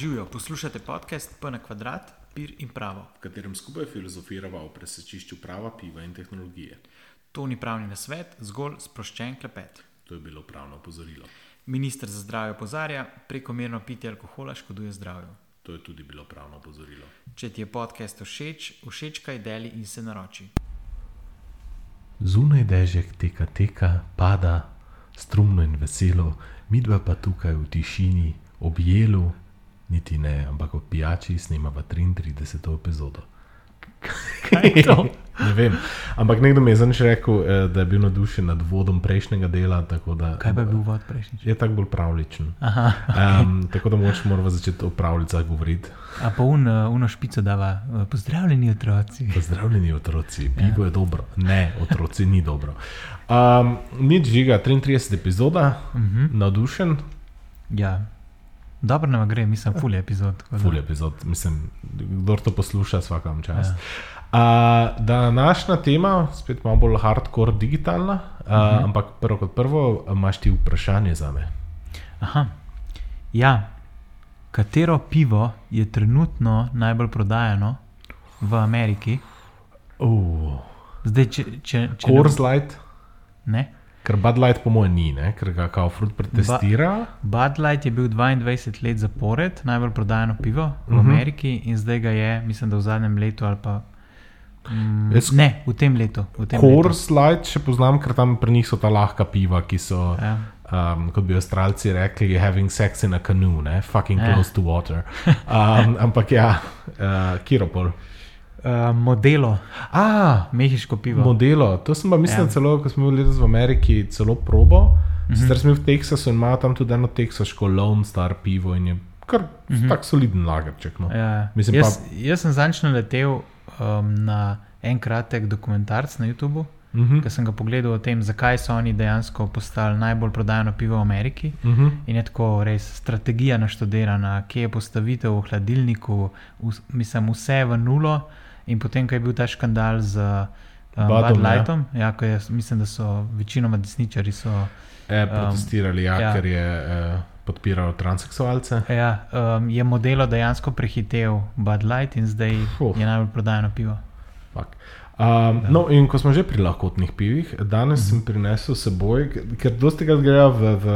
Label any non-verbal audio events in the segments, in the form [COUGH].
Živijo, poslušate podcast P na kvadrat, pir in pravo. v katerem skupaj filozofirava o presečišču prava, piva in tehnologije. To ni pravni nasvet, zgolj sproščen klepet. To je bilo pravno opozorilo. Ministr za zdravje opozarja, prekomerno pitje alkohola škoduje zdravju. To je tudi bilo pravno opozorilo. Če ti je podcast všeč, všečkaj deli in se naroči. Zunaj dežek teka, teka, pada, strumno in veselo, midva pa tukaj v tišini, objelu, niti ne, ampak ob pijači snemava 33. epizodo. Kaj je to? [LAUGHS] ne vem, ampak nekdo mi je zanič rekel, eh, da je bil navdušen nad vodom prejšnjega dela. Da, Kaj pa je bil vod prejšnjič? Je tako bolj pravličen. Aha, Um, tako da moč moramo začeti o pravljicah govoriti. a pa un, uh, uno špico dava, uh, pozdravljeni otroci. Pozdravljeni otroci, pivo je dobro. Ne, otroci ni dobro. Um, nič žiga, 33 epizoda, uh -huh. navdušen, Ja, dobro nam gre, mislim, ful je epizod. tako da- ful epizod, mislim, kdo to posluša, vsakam čas. Ja. Uh, današnja tema, spet malo bolj hardcore digitalna, uh, uh -huh. ampak prvo kot prvo, imaš ti vprašanje za me. Aha. Ja, katero pivo je trenutno najbolj prodajano v Ameriki? Uh, Zdaj, če, če, če Coors Light, ne, ne. Ker Bud Light po mojem ni, ne? ker ga kao fruit pretestira. Bud Light je bil 22 let zapored najbolj prodajano pivo v uh Mhm. -huh. Ameriki in zdaj ga je, mislim, da v zadnjem letu ali pa. Mm, Jaz- ne, v tem letu. Coors Light še poznam, ker tam pri njih so ta lahka piva, ki so. Ja. um, kot bi avstralci rekli, having sex in a canoe, ne? fucking Ja. close to water. Um, ampak ja, uh, Kiropol. Uh, modelo, A, mehiško pivo. modelo, to sem pa mislil, Ja. celo, ko smo bili letos v Ameriki, celo probo. Mm -hmm. Sicer smo v Teksasu in imajo tam tudi eno teksaško Lone Star pivo in je kar mm -hmm. tak soliden lagerček. No. Ja. Mislim Jaz, jaz sem zanj naletel um, na en kratek dokumentarc na YouTubu, Mm -hmm. ki sem ga pogledal o tem, zakaj so oni dejansko postali najbolj prodajano pivo v Ameriki. Mm -hmm. In je tako res strategija naštudirana, kje je postavitev v hladilniku, v, mislim, vse v nulo. In potem, ko je bil ta škandal z uh, Budom, Bud ja. Lightom, ja. Ja, je, mislim, da so večinoma desničari. So, e, protestirali, ja, ja. ja. ker je eh, podpiral transseksualce. ja, um, je modelo dejansko prehitel Bud Light in zdaj Fuh. je najbolj prodajano pivo. Fak. Um, no, in ko smo že pri lahkotnih pivih, danes Mhm. sem prinesel s seboj, ker dosti krat grejo v, v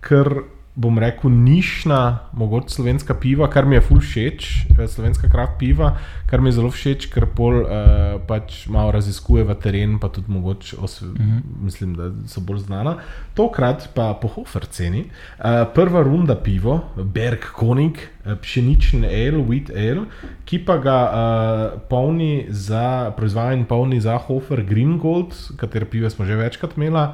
kar bom rekel, nišna, mogoče slovenska piva, kar mi je ful všeč, eh, slovenska kraft piva, kar mi je zelo všeč, ker pol uh, pač malo raziskuje v teren, pa tudi mogoče, uh Mhm. -huh. mislim, da so bolj znana. Tokrat pa po Hofer ceni. Uh, prva runda pivo, Berg Konig, pšenični ale, wheat ale, ki pa ga uh, polni za, proizvaja in polni za Hofer Green Gold, katere pive smo že večkrat imeli.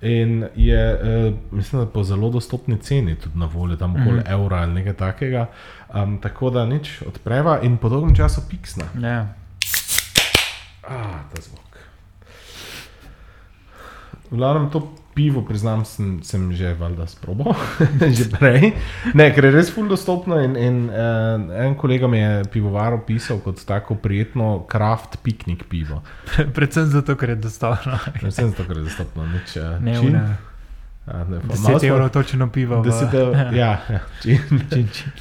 In je, uh, mislim, da po zelo dostopni ceni tudi na voljo, tam okoli mm -hmm. evra ali nekaj takega. Um, tako da nič odpreva in po dolgem času piksna. Ja. Ah, ta zvok. V glavnem to pivo, priznam, sem, sem že valjda sprobal, [LAUGHS] že prej. Ne, ker je res fully dostopno. In, in uh, en kolega mi je pivovar opisal kot tako prijetno kraft piknik pivo. Predvsem zato, ker je dostopno. Predvsem zato, ker je dostopno. Nič, uh, Ne, čin. ura. A, ne, pa malo 10 smo- evrov točno pivo. v- 10 evrov, [LAUGHS] ja, ja, čin. Čin, čin.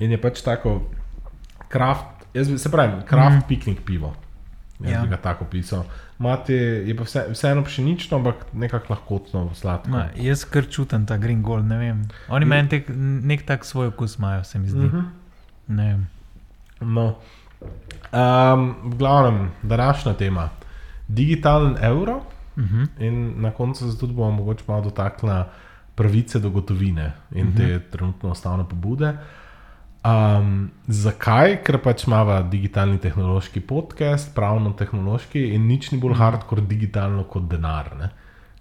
In je pač tako, kraft, jaz se pravi, kraft mm. piknik pivo. Jaz Ja. ja. bi ga tako pisal. Mati je pa vse, vseeno pšenično, ampak nekako lahkotno, sladko. Ma, jaz kar čutim ta green gold, ne vem. Oni meni tek, nek tak svoj okus imajo, se mi zdi. Mm Mhm. -hmm. Ne vem. No. Um, v glavnem, današnja tema. Digitalen evro Uh -huh. in na koncu se tudi bomo mogoče malo dotaknili pravice do gotovine in uh -huh. te trenutno ustavne pobude. Um, zakaj? Ker pač imamo digitalni tehnološki podcast, pravno-tehnološki in nič ni bolj hardcore digitalno kot denar. Ne?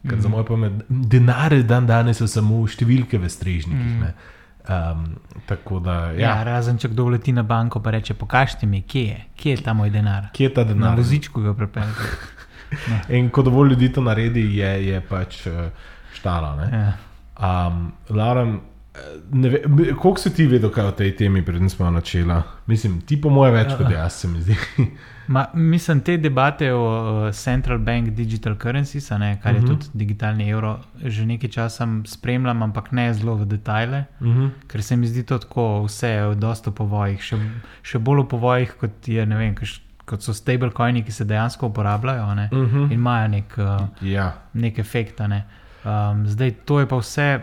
Ker mm. za moj pomen, denar je dan danes samo številke v strežnikih. Mm. Um, tako da, Ja. ja, razen če kdo leti na banko in reče: Pokažite mi, kje je, kje je ta moj denar. kje je ta Na denar? vozičku ga prepeljete. [LAUGHS] In ko dovolj ljudi to naredi, je, je pač eh, štala. Ne? Ja. Um, Lauren, Ne ve- Koliko si ti vedel kaj o tej temi, preden smo načela? Mislim, ti po moje več kot jaz, se mi zdi. [LAUGHS] Ma, mislim, te debate o Central Bank Digital Currencies, ne, kar je uh -huh. tudi digitalni evro, že nekaj časa spremljam, ampak ne zelo v detajle, uh -huh. ker se mi zdi to tako, vse je v povojih, še, še bolj v povojih, kot, je, vem, kaš, kot so stablecoini, ki se dejansko uporabljajo ne, uh -huh. in imajo nek, uh, Ja. nek efekt. Ne. Um, zdaj, to je pa vse.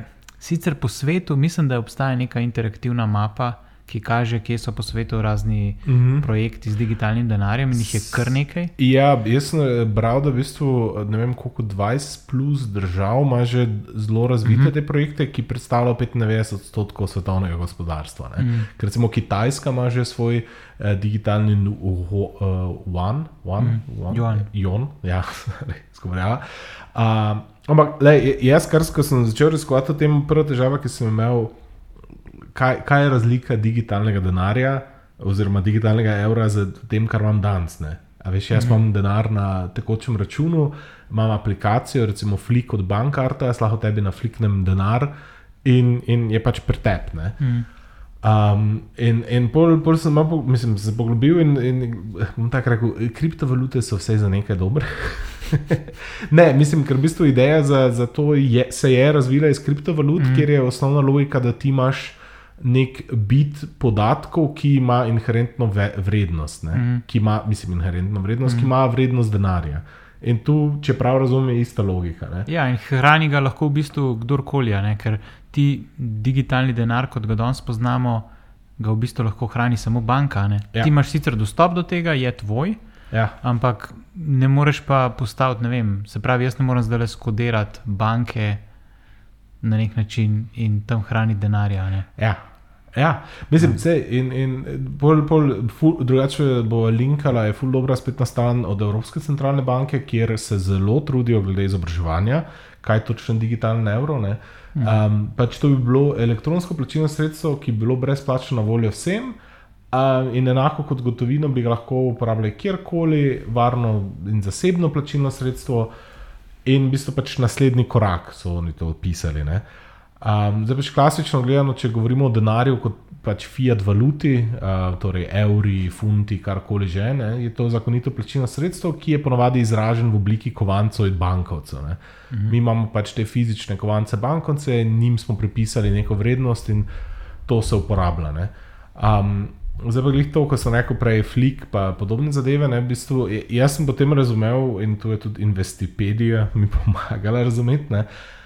Sicer po svetu mislim, da obstaja neka interaktivna mapa, ki kaže, kje so po svetu razni uh -huh. projekti z digitalnim denarjem in jih je kar nekaj. Ja, jaz sem eh, bral, da v bistvu ne vem, koliko 20 plus držav ima že zelo razvite mm -hmm. te projekte, ki predstavljajo 95 odstotkov svetovnega gospodarstva. Mm -hmm. Ker recimo Kitajska ima že svoj eh, digitalni uho- uh, yuan, yuan, mm -hmm. Juan. Jon, ja, [LAUGHS] skovarjava. Uh, ampak, le, jaz, kar ko sem začel raziskovati o tem, prva težava, ki sem imel, kaj, kaj je razlika digitalnega denarja oziroma digitalnega evra z tem, kar imam danes. Ne? A veš, jaz imam denar na tekočem računu, imam aplikacijo, recimo Flick od bankarta, jaz lahko tebi nafliknem denar in, in je pač pretep. ne. Um, in in pol, pol sem malo, mislim, se poglobil in, in bom tako rekel, kriptovalute so vse za nekaj dobre. [LAUGHS] ne, mislim, ker v bistvu ideja za, za to je, se je razvila iz kriptovalut, mm. kjer je osnovna logika, da ti imaš nek bit podatkov, ki ima inherentno ve, vrednost, mm. ki ima, mislim, inherentno vrednost, mm. ki ima vrednost denarja. In tu, če prav razumem, je ista logika. Ne? Ja, in hrani ga lahko v bistvu kdorkoli, ne? ker ti digitalni denar, kot ga danes poznamo, ga v bistvu lahko hrani samo banka. Ja. Ti imaš sicer dostop do tega, je tvoj, Ja. ampak ne moreš pa postaviti, ne vem, se pravi, jaz ne morem zdaj le skodirati banke na nek način in tam hraniti denarja. Ja. Ja, mislim, da je in, in pol, pol, ful, drugače bo linkala, je ful dobra spletna stran od Evropske centralne banke, kjer se zelo trudijo glede izobraževanja, kaj točno digitalni evro. Ne. Um, pač to bi bilo elektronsko plačilno sredstvo, ki bi bilo brezplačno na voljo vsem. Um, in enako kot gotovino bi lahko uporabljali kjerkoli, varno in zasebno plačilno sredstvo, in v bistvu pač naslednji korak so oni to opisali. ne. Um, zdaj pač klasično gledano, če govorimo o denarju kot pač fiat valuti, uh, torej evri, funti, karkoli že, ne, je to zakonito plačilno sredstvo, ki je ponovadi izražen v obliki kovancev in bankovcev. ne. Mi imamo pač te fizične kovance bankovce, njim smo pripisali neko vrednost in to se uporablja. ne. Um, Zdaj pa glih to, ko sem rekel prej, flik pa podobne zadeve. Ne, v bistvu, jaz sem potem razumel, in tu je tudi Investipedia mi pomagala razumeti. Ne, Uh,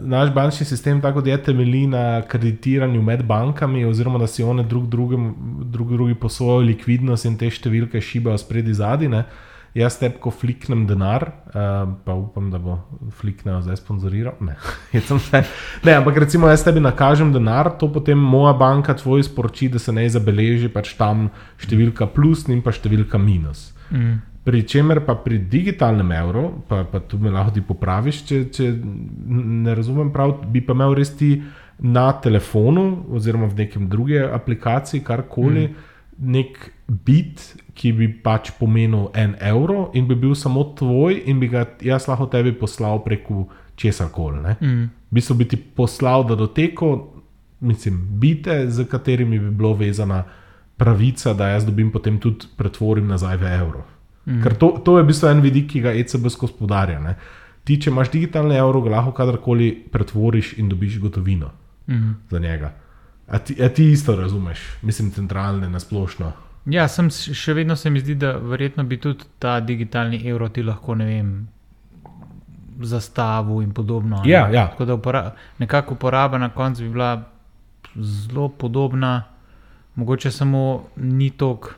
naš bančni sistem, tako da je temelji na kreditiranju med bankami, oziroma da si one drug, drugem, drug drugi posojajo likvidnost in te številke šibajo spredi zadnji. Jaz te, ko fliknem denar, pa upam, da bo fliknil zdaj sponzoriral. Ne. [LAUGHS] Ne, ampak recimo jaz tebi nakažem denar, to potem moja banka tvoj sporoči, da se ne zabeleži pač tam številka plus in pa številka minus. Mm. Pri čemer pa pri digitalnem evru, pa, pa tu me lahko ti popraviš, če, če ne razumem prav, bi pa imel res ti na telefonu oziroma v nekem druge aplikaciji, karkoli, mm. nek bit, ki bi pač pomenil en evro in bi bil samo tvoj in bi ga jaz lahko tebi poslal preko česar koli. Mm. V bistvu bi ti poslal datoteko, mislim, bite, z katerimi bi bilo vezana pravica, da jaz dobim potem tudi pretvorim nazaj v evro. Mm. Ker to, to je v bistvu en vidik, ki ga ECB skozi podarja. Ne? Ti, če imaš digitalni evro, ga lahko kadarkoli pretvoriš in dobiš gotovino Mm. za njega. A ti, a ti isto razumeš, mislim, centralne na splošno. Ja, sem še vedno se mi zdi, da verjetno bi tudi ta digitalni evro ti lahko, ne vem, zastavil in podobno. ne. Ja, ja. Tako da upora, nekako uporaba na koncu bi bila zelo podobna, mogoče samo ni toliko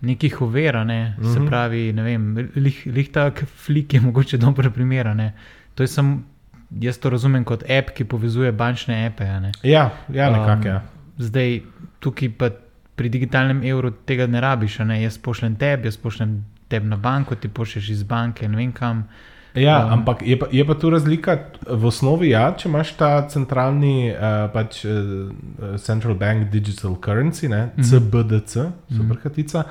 nekih ovir, a ne? mm -hmm. se Mhm. pravi, ne vem, lih, lih tak flik je mogoče dober primer. a ne. To je sem, jaz to razumem kot app, ki povezuje bančne appe. ne. Ja, ja nekako. Ja. Zdaj, tukaj pa pri digitalnem evru tega ne rabiš. Ne? Jaz pošljem tebi, jaz pošljem tebi na banko, ti pošlješ iz banke, ne vem kam. Ja, Um, ampak je pa, je pa tu razlika v osnovi, ja, če imaš ta centralni, uh, pač uh, Central Bank Digital Currency, ne, Mhm. CBDC, superkratica.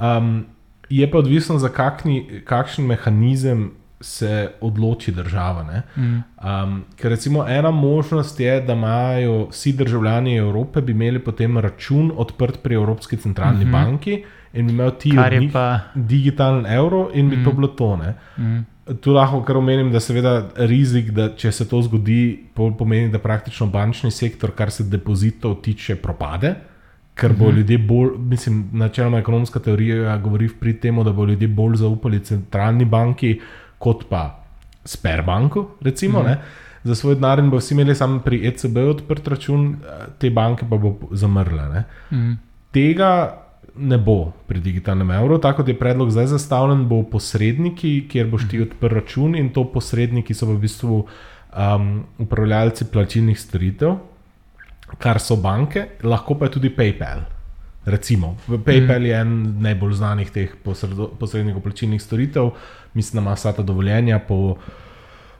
Um, je pa odvisno, za kakni, kakšen mehanizem se odloči država. Mm. Um, ker recimo ena možnost je, da imajo vsi državljani Evrope, bi imeli potem račun odprt pri Evropski centralni mm -hmm. banki in bi imel ti pa... digitalen evro in bi mm. to bilo tone. Mm. Tu lahko kar omenim, da seveda rizik, da če se to zgodi, pomeni, da praktično bančni sektor, kar se depozitov tiče, propade. Ker bo -hmm. ljudje bolj, mislim, načeloma ekonomska teorija govori pri tem, da bo ljudje bolj zaupali centralni banki, kot pa Sperbanku, recimo, mm -hmm. za svoj denar, in bo vsi imeli samo pri ECB odprt račun, te banke pa bo zamrle. Mm -hmm. Tega ne bo pri digitalnem evru, tako da je predlog zdaj zastavljen, bo posredniki, kjer boš ti mhm. odprl račun in to posredniki so v bistvu um, upravljalci plačilnih storitev, kar so banke, lahko pa tudi PayPal. Recimo, PayPal mm. je en najbolj znanih teh posrednikov plačilnih storitev, mislim, da ima vsa ta dovoljenja po,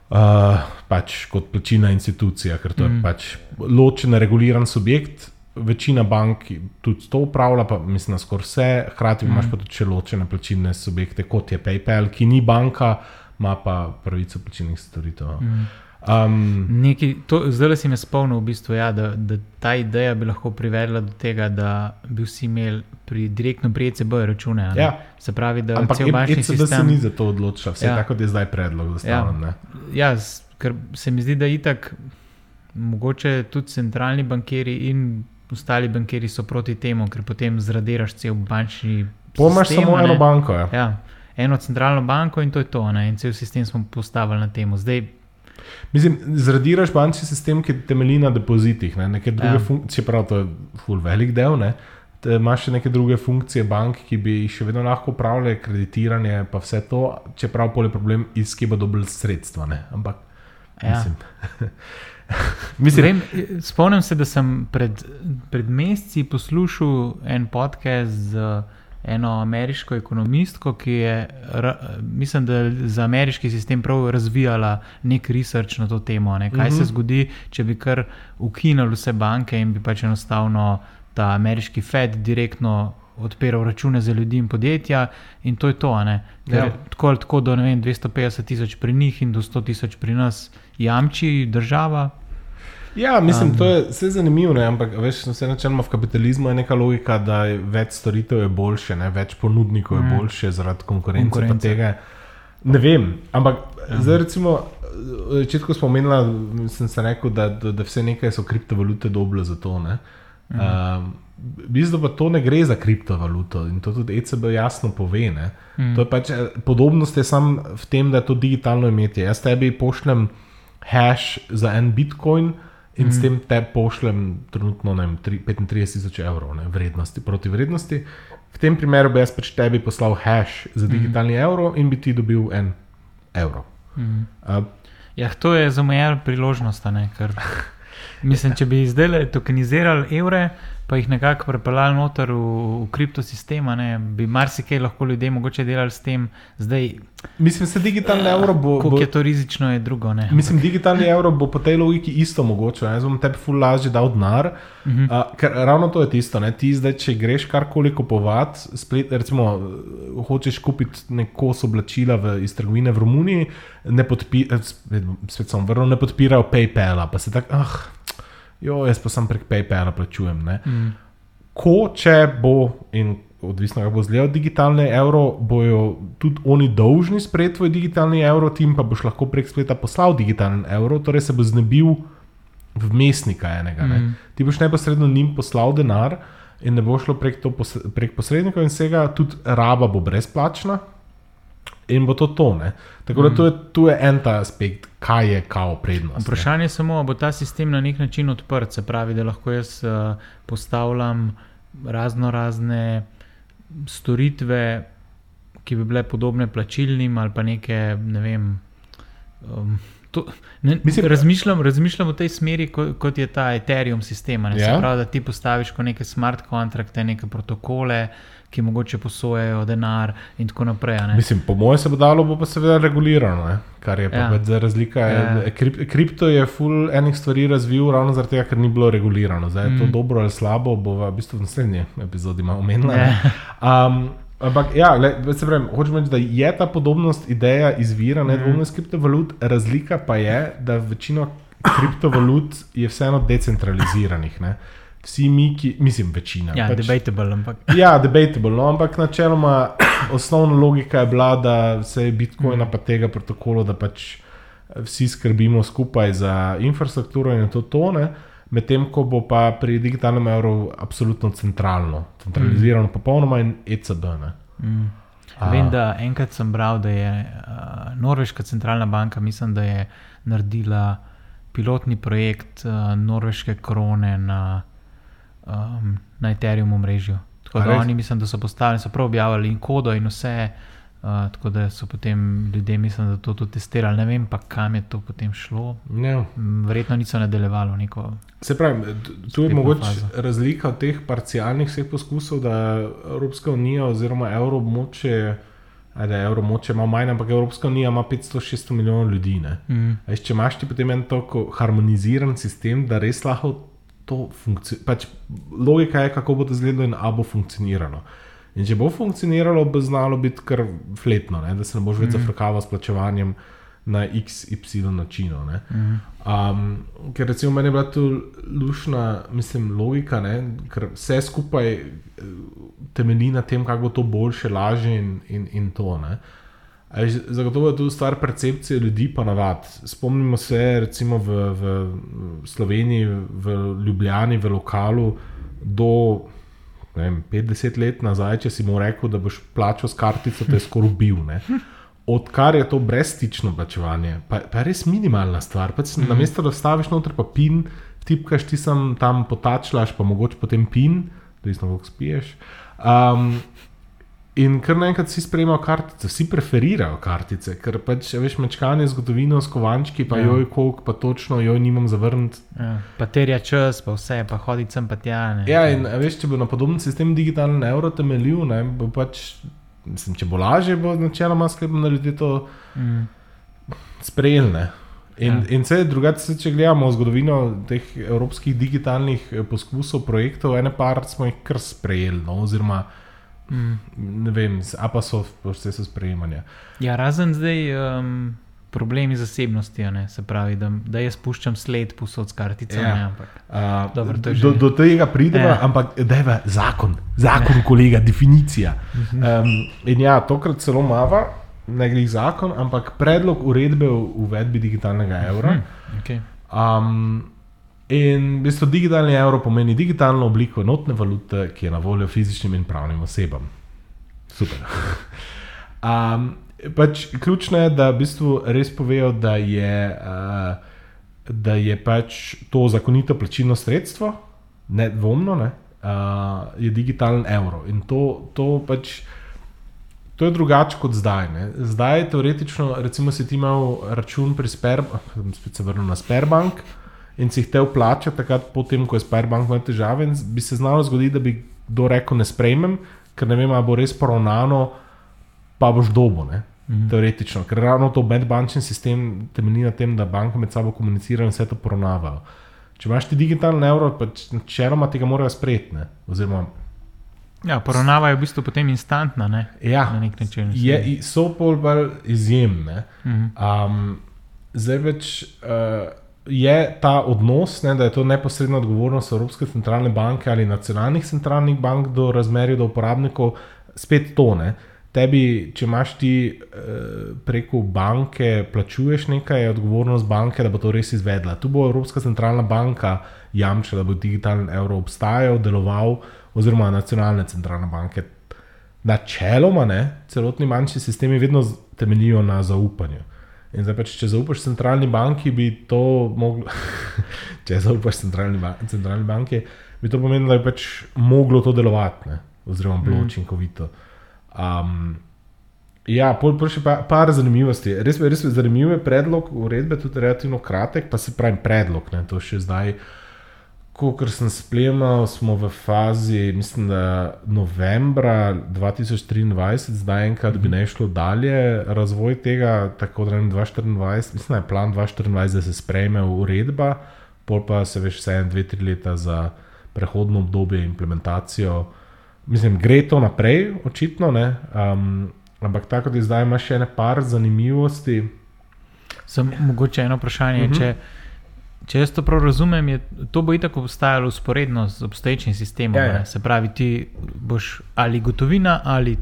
uh, pač kot plačilna institucija, ker to mm. je pač ločen, reguliran subjekt. Večina bank tudi to upravlja, pa mislim, da skoraj vse. Hkrati mm. imaš pa tudi ločene plačilne subjekte, kot je PayPal, ki ni banka, ima pa pravico plačilnih storitev. Mm. Um, Neki, to, zdaj si me spomnil, v bistvu, ja, da, da ta ideja bi lahko privedla do tega, da bi vsi imeli pri, direktno pri ECB račune. Ja. Se pravi, da Ampak cel bančni sistem. Ampak ECB se ni za to odločil, vse ja. tako je zdaj predlog. Ja. ja, ker se mi zdi, da itak, mogoče tudi centralni bankiri in ostali bankiri so proti temu, ker potem zradiraš cel bančni. Pomaž samo eno banko. Ja. Ja, eno centralno banko in to je to. Ne? In cel sistem smo postavili na temu. Zdaj, Mislim, zradiraš bančni sistem, ki temelji na depozitih, ne? neke druge ja. funkcije, prav to je full velik del. Ne? Imáš še neke druge funkcije bank, ki bi še vedno lahko upravljali kreditiranje, pa vse to, čeprav pol je problem, iz kje bo dobil sredstva. Ne? Ampak, ja. mislim. [LAUGHS] [LAUGHS] mislim. Vem, spomnim se, da sem pred, pred meseci poslušal en podcast z eno ameriško ekonomistko, ki je, mislim, da za ameriški sistem prav razvijala nek research na to temo. Ne? Kaj uh -huh. se mhm. zgodi, če bi kar ukinili vse banke in bi pač enostavno ta ameriški Fed direktno odpiral račune za ljudi in podjetja, in to je to. Ja. Tako ali tako do vem, 250 tisoč pri njih in do 100 tisoč pri nas jamči država. Ja, mislim, um, to je vse zanimivo, ne? ampak veš, vse načeloma v kapitalizmu je neka logika, da je več storitev je boljše, ne? več ponudnikov je mm. boljše zaradi konkurence. konkurence. Ne vem, ampak ja. zdaj recimo. Začetku smo omenili, sem se rekel, da, da, da vse nekaj so kriptovalute dobre za to. Mhm. Um, Bistvo pa to ne gre za kriptovaluto in to tudi ECB jasno pove. Mm. Pač, eh, podobnost je samo v tem, da je to digitalno imetje. Jaz tebi pošljem hash za en bitcoin, in mm. s tem te pošljem trenutno vem, 35 tisoč evrov ne, vrednosti, proti vrednosti. V tem primeru bi jaz pač tebi poslal hash za mhm. digitalni mm. evro in bi ti dobil en evro. Mm. Uh, ja, to je za moje priložnost. [LAUGHS] Mislim, če bi zdaj tokenizirali evre, pa jih nekako prepeljali noter v, v kriptosistem, bi marsikaj lahko ljudje mogoče delali s tem. Zdaj, mislim, da digitalni evro bo. Kako je to rizično, je drugo. Ne? Mislim, digitalni evro bo po tej logiki isto mogoče. Jaz bom tebi ful lažje dal denar. Uh -huh. uh, ker ravno to je tisto. Ne? Ti zdaj, če greš karkoli kupovati, recimo, hočeš kupiti neko oblačila iz trgovine v Romuniji, ne, podpi, vrlo, ne podpirajo PayPal, pa se tako. Ah, jo, jaz pa sem prek PayPala plačujem. Mm. Ko, če bo, in odvisno, kako bo zgledal digitalni evro, bojo tudi oni dolžni sprejeti tvoj digitalni evro, tim pa boš lahko prek spleta poslal digitalni evro, torej se bo znebil vmesnika enega. Mm. Ti boš neposredno njim poslal denar. In ne bo šlo prek, prek posrednikov, in vsega, tudi raba bo brezplačna, in bo to tone. Tako da mm. to je, tu je en ta aspekt, kaj je kao prednost. Vprašanje je samo, ali bo ta sistem na nek način odprt, se pravi, da lahko jaz uh, postavljam razno razne storitve, ki bi bile podobne plačilnim ali pa neke, ne vem. Um, To, ne, Mislim, razmišljam, razmišljam v tej smeri, kot, kot je ta Ethereum sistem. Ne, ja. pravi, da ti postaviš neke smart kontrakte, neke protokole, ki mogoče posojajo denar in tako naprej. Mislim, po mojem se bo dalo, bo pa seveda regulirano, ne? kar je pa ja. za razlika. Ja. Krip, kripto je full enih stvari razvil ravno zaradi tega, ker ni bilo regulirano. Zdaj je mm. to dobro ali slabo, bo v bistvu v naslednji epizodi malo omenjeno. Ja. Um, Ampak, ja, le, se pravi, hočem reči, da je ta podobnost ideja izvira nedvomno iz kriptovalut, razlika pa je, da večina kriptovalut je vseeno decentraliziranih. Ne? Vsi mi, ki, mislim, večina. Ja, pač, debatable, ampak. Ja, debatable, no, ampak načeloma [CLEARS THROAT] osnovna logika je bila, da se je Bitcoin pa tega protokola, da pač vsi skrbimo skupaj za infrastrukturo in to tone. Medtem ko bo pa pri digitalnem evru absolutno centralno, centralizirano, mm. popolnoma in ECB. Mm. Vem, da enkrat sem bral, da je uh, Norveška centralna banka, mislim, da je naredila pilotni projekt uh, norveške krone na, um, na Ethereum omrežju. Tako da oni, mislim, da so postavili, so prav objavili in kodo in vse. Uh, tako da so potem ljudje, mislim, da to tudi testirali. Ne vem pa, kam je to potem šlo. Ja. Verjetno niso nadaljevali neko. Se pravi, tu je mogoče razlika v teh parcialnih vseh poskusov, da Evropska unija oziroma evroobmoče. Da je evromoče malo manj, ampak Evropska unija ima 500-600 milijonov ljudi. Mm. Eš, če imaš ti potem en tako harmoniziran sistem, da res lahko to funkcionira. Pač logika je, kako bo to izgledalo in ali bo funkcioniralo. In če bo funkcioniralo, bo znalo biti kar fletno, ne? da se ne boš več mm. zafrkaval s plačevanjem na XY načinov. Mm. Um, ker recimo meni je bila tu lušna, mislim, logika, ne? ker vse skupaj eh, temelji na tem, kako bo to boljše, lažje in, in, in to. Ne? Zagotovo je to stvar percepcije ljudi, pa navad. Spomnimo se, recimo v, v Sloveniji, v Ljubljani, v lokalu do vem, 50 let nazaj, če si mu rekel, da boš plačal s kartico, te je skoraj bil. Ne? Odkar je to brezstično plačevanje, pa, pa je res minimalna stvar. Pač mm -hmm. Na mesto, da staviš noter pa pin, tipkaš ti sem tam potačlaš, pa mogoče potem pin, da izno kako spiješ. Um, In kar naenkrat vsi sprejemajo kartice, vsi preferirajo kartice, ker pač veš mečkanje zgodovino s kovančki, pa ja. joj, koliko pa točno, joj, nimam zavrniti. Ja. Pa terja čas, pa vse, pa hoditi sem pa tja. Ne. Ja, in veš, če bo na podoben sistem digitalni evro temeljil, ne, bo pač, mislim, če bo lažje, bo načeloma sklepno narediti to mm. sprejelne. In, ja. in vse drugače, če gledamo zgodovino teh evropskih digitalnih eh, poskusov, projektov, ene par smo jih kar sprejeli. No, oziroma, Mm. Ne vem, a pa so vse so sprejemanja. Ja, razen zdaj um, problemi zasebnosti, se pravi, da, da jaz puščam sled posod s karticami. Ja. Uh, Dobar, do, do tega pridemo, ja. ampak da je zakon, zakon, ja. kolega, definicija. Um, in ja, tokrat celo mava. Ne gre zakon, ampak predlog uredbe o uvedbi digitalnega evra. Hmm, okay. um, In v bistvu digitalni evro pomeni digitalno obliko notne valute, ki je na voljo fizičnim in pravnim osebam. Super. [LAUGHS] um, pač ključno je, da v bistvu res povejo, da je, uh, da je pač to zakonito plačilno sredstvo, nedvomno, ne, uh, je digitalen evro. In to, to pač. To je drugače kot zdaj. Ne. Zdaj je teoretično, recimo, si ti imel račun pri Sperbanku, spet se vrnil na Sperbank, uh, in si jih te vplača, takrat, potem, ko je Spiderbank imel težave, bi se znalo zgoditi, da bi kdo rekel: Ne sprejmem, ker ne vem, ali bo res poravnano, pa boš dobo. Ne? Mhm. Teoretično, ker ravno to medbančni sistem temelji na tem, da banke med sabo komunicirajo in vse to poravnavajo. Če imaš ti digitalni evro, pa čeloma tega morajo sprejeti. Oziroma, ja, poravnavajo v bistvu potem instantno. Ne? Ja, na nek način. Je, so pol bolj izjemne. Um, zdaj več. Uh, je ta odnos, ne, da je to neposredna odgovornost Evropske centralne banke ali nacionalnih centralnih bank do razmerja do uporabnikov, spet to ne. Tebi, če imaš ti eh, preko banke, plačuješ nekaj, je odgovornost banke, da bo to res izvedla. Tu bo Evropska centralna banka jamčila, da bo digitalni evro obstajal, deloval, oziroma nacionalne centralne banke. Načeloma, ne, celotni bančni sistemi vedno temeljijo na zaupanju. In zdaj, pač, če zaupaš centralni banki, bi to moglo. [LAUGHS] če zaupaš centralni, ba centralni banki, bi to pomenilo, da bi pač moglo to delovati, ne? oziroma bilo mm. učinkovito. Um, ja, pol še pa, par zanimivosti. Res, res je zanimiv predlog uredbe, tudi relativno kratek, pa se pravi predlog, ne? to še zdaj. Kot sem spremljal, smo v fazi, mislim, da novembra 2023, zdaj enkrat bi ne šlo dalje razvoj tega, tako da ne 2024, mislim, da je plan 2024, da se sprejme uredba, pol pa se veš vse en, dve, tri leta za prehodno obdobje implementacijo. mislim, gre to naprej, očitno. Um, ampak tako da zdaj imaš še ene par zanimivosti. Sem mogoče eno vprašanje. Uh -huh. če, če jaz to prav razumem, je to bo itak obstajalo usporedno z obstoječim sistemom. Ja, ja. Se pravi, ti boš ali gotovina ali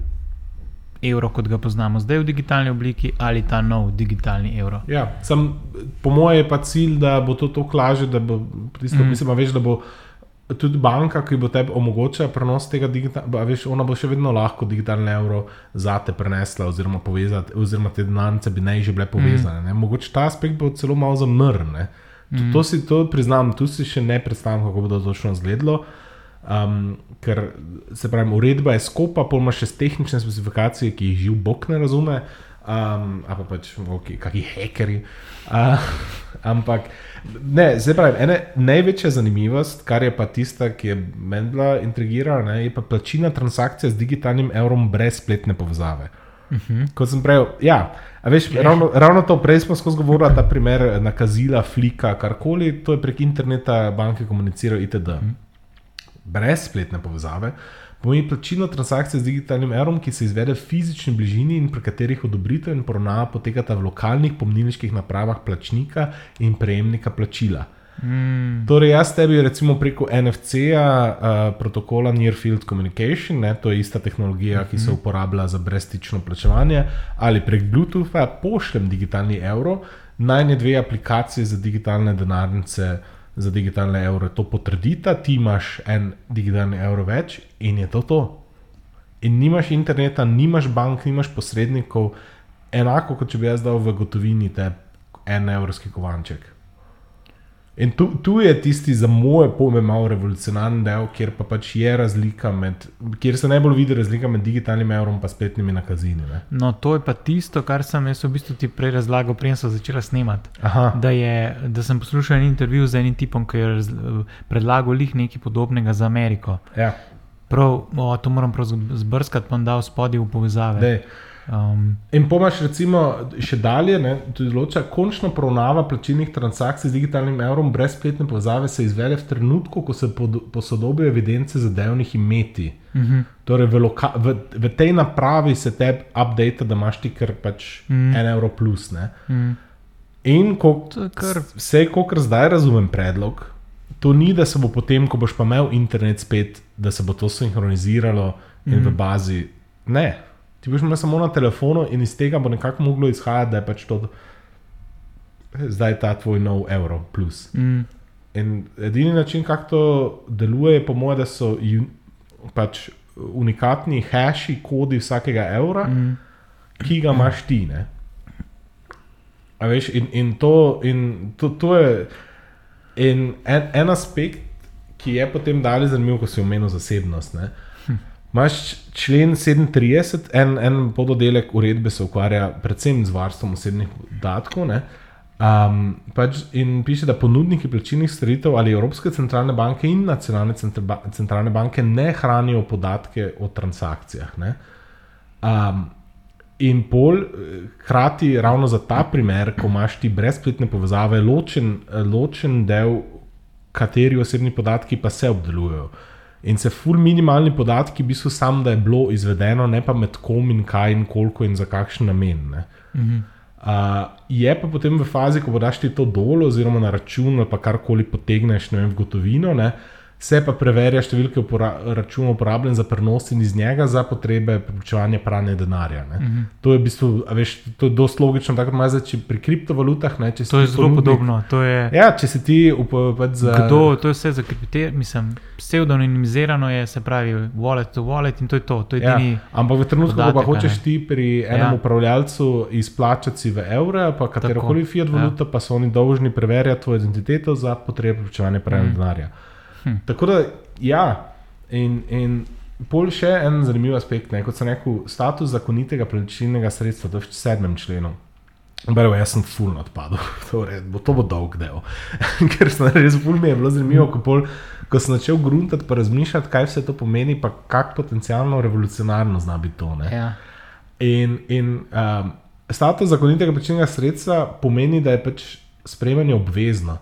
evro, kot ga poznamo zdaj v digitalni obliki, ali ta nov digitalni evro. Ja, sem, po mojem je pa cilj, da bo to tako lažje, da bo, tisto, mm. mislim, veš, da bo tudi banka, ki bo tebi omogočila prenos tega digitalnega, veš, ona bo še vedno lahko digitalni evro za te prenesla, oziroma, povezati, oziroma te denarnice bi naj že bile povezane. Mm. Mogoče ta aspekt bo celo malo zamrl. To, mm. to si to priznam, tu si še ne predstavljam, kako bo to točno izgledalo. Um, ker se pravi, uredba je skopa, pa ima še tehnične specifikacije, ki jih živ Bog ne razume, um, ali pa pač okay, kakšni hekeri. Uh, [LAUGHS] ampak, ne, se pravi, ena največja zanimivost, kar je pa tista, ki je meni bila intrigirana, je pa plačina transakcije z digitalnim evrom brez spletne povezave. Uh mhm. -huh. Kot sem prej, ja. Veš, ravno, ravno to prej smo skozi govorili, da primer nakazila, flika, karkoli, to je prek interneta, banke komunicirajo itd. Mhm. brez spletne povezave, pomeni plačilo transakcije z digitalnim evrom, ki se izvede v fizični bližini in pri katerih odobritev in poravnava potekata v lokalnih pomnilniških napravah plačnika in prejemnika plačila. Mm. Torej, jaz tebi recimo preko NFC-ja, uh, protokola Near Field Communication, ne, to je ista tehnologija, ki se mhm. uporablja za brezstično plačevanje, ali prek Bluetootha pošljem digitalni evro, najne dve aplikacije za digitalne denarnice za digitalne evre to potrdita, ti imaš en digitalni evro več in je to to. In nimaš interneta, nimaš bank, nimaš posrednikov, enako kot če bi jaz dal v gotovini te en evropski kovanček. In tu, tu je tisti za moje pojme malo revolucionarni del, kjer pa pač je razlika med, kjer se najbolj vidi razlika med digitalnim evrom in spletnimi nakazini. Ne? No, to je pa tisto, kar sem jaz v bistvu ti prej razlagal, preden sem začela snemati. Da, je, da sem poslušal en intervju z enim tipom, ki je predlagal lih nekaj podobnega za Ameriko. Ja. Prav, o, to moram zbrskati, pa dal spodaj v povezave. Dej. Um, in pomaš, recimo, še dalje, tudi zloča, končno poravnava plačilnih transakcij z digitalnim evrom brez spletne povezave se izvede v trenutku, ko se posodobijo evidence zadevnih imeti. Uh mhm. -huh. Torej, v, v, v tej napravi se te update, da imaš ti kar pač uh mhm. -huh. en evro plus. Uh mhm. -huh. In ko, kar... vse, kot zdaj razumem predlog, to ni, da se bo potem, ko boš pa imel internet spet, da se bo to sinhroniziralo in uh -huh. v bazi. Ne. Ti boš imel samo na telefonu in iz tega bo nekako moglo izhajati, da je pač to zdaj ta tvoj nov evro. Mm. In edini način, kako to deluje, je po mojem, da so pač unikatni hashi, kodi vsakega evra, mm. ki ga imaš ti. Veš, in, in, to, in to, to je in en, en aspekt, ki je potem dalje zanimiv, ko si omenil zasebnost. Ne? Máš člen 37, en, en pododelek uredbe se ukvarja predvsem z varstvom osebnih podatkov. Um, pač in piše, da ponudniki plačilnih storitev ali Evropske centralne banke in nacionalne centralne banke ne hranijo podatke o transakcijah. Um, in pol, hkrati, ravno za ta primer, ko imaš ti brezpletne povezave, ločen, ločen del, kateri osebni podatki pa se obdelujejo. In se ful minimalni podatki, v bistvu samo, da je bilo izvedeno, ne pa med kom in kaj in koliko in za kakšen namen. Uh, je pa potem v fazi, ko boš ti to dol, oziroma na račun ali karkoli potegneš, ne vem, v gotovino. Ne, uh, se pa preverja številke upora računov uporabljen za prenos in iz njega za potrebe preprečevanja pranja denarja. Uh mhm. -huh. To je v bistvu, veš, to je dosti logično, tako da imaš pri kriptovalutah. Ne, to je zelo ponudnik, podobno. Je, ja, če se ti upovedaš za. Kdo, to je vse za kriptovalute, mislim, pseudonimizirano je, se pravi, wallet to wallet in to je to. to je ja, ampak v trenutku, ko pa hočeš ti pri enem ja. upravljalcu izplačati si v evre, pa katero koli fiat valuta, ja. pa so oni dolžni preverjati tvojo identiteto za potrebe preprečevanja pranja uh mhm. -huh. denarja. Hm. Tako da, ja, in, in pol še en zanimiv aspekt, ne, kot sem rekel, status zakonitega plačilnega sredstva, to je v sedmem členu. Bero, jaz sem fulno odpadel, [LAUGHS] torej, bo to bo dolg del. [LAUGHS] Ker sem res fulno mi je bilo zanimivo, ko, pol, ko sem začel gruntati, pa razmišljati, kaj vse to pomeni, pa kako potencialno revolucionarno zna biti to. Ja. In, in um, status zakonitega plačilnega sredstva pomeni, da je pač sprejemanje obvezno.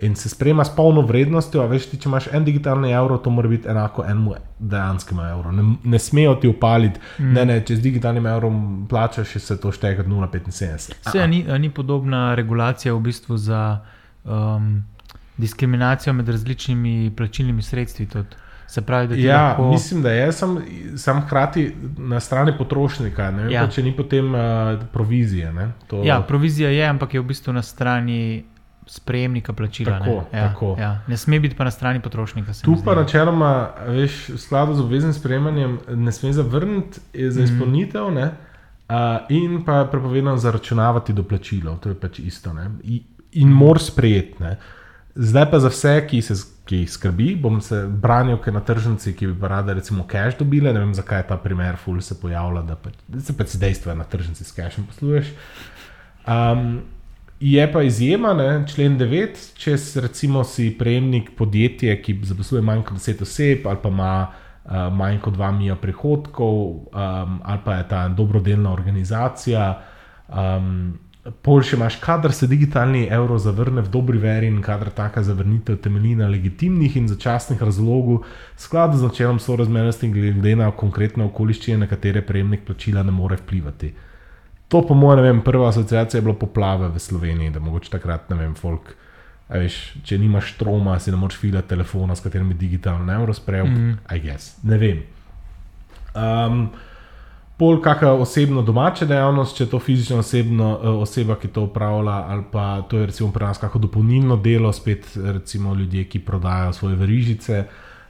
In se sprejema s polno vrednostjo, a veš, ti, če imaš en digitalni evro, to mora biti enako enemu dejanskemu evru. Ne, ne smejo ti upaliti, mm. ne, ne, če z digitalnim evrom plačaš, se to šteje kot 0,75. Vse ni, ni podobna regulacija v bistvu za um, diskriminacijo med različnimi plačilnimi sredstvi. Tudi. Se pravi, da je ja, lahko... mislim, da je sem, sem hkrati na strani potrošnika, ne, ja. pa, če ni potem uh, provizije. Ne, to... Ja, provizija je, ampak je v bistvu na strani sprejemnika plačila. Tako, ne? Ja, tako. Ja. ne sme biti pa na strani potrošnika. Tu pa načeloma, veš, v skladu z obveznim sprejemanjem, ne sme zavrniti za mhm. izpolnitev. Mm. Uh, in pa je prepovedano zaračunavati doplačilo, to je pač isto. Ne? In, mor sprejeti. Zdaj pa za vse, ki se ki skrbi, bom se branil, ker na tržnici, ki bi pa rada, recimo, cash dobile. Ne vem, zakaj je ta primer, ful se pojavlja, da pač, se pač dejstvo je na tržnici s cashem posluješ. Um, Je pa izjema, ne? člen 9, če recimo si prejemnik podjetja, ki zaposluje manj kot 10 oseb, ali pa ima uh, manj kot 2 mija prihodkov, um, ali pa je ta dobrodelna organizacija. Um, Pol še imaš, kadar se digitalni evro zavrne v dobri veri in kadar taka zavrnitev temelji na legitimnih in začasnih razlogov, skladu z načelom sorazmernosti glede na konkretne okoliščine, na katere prejemnik plačila ne more vplivati. To, po mojem, prva asociacija je bila poplave v Sloveniji, da mogoče takrat, ne vem, folk. Veš, če nimaš troma, si ne moreš filati telefona, s katerim bi digitalno ne moreš sprejeti. Mm -hmm. Ne vem. Um, pol kakšna osebna domača dejavnost, če je to fizična osebno, uh, oseba, ki to upravlja, ali pa to je recimo pri nas kakšno dopolnilno delo, spet recimo ljudje, ki prodajajo svoje verižice.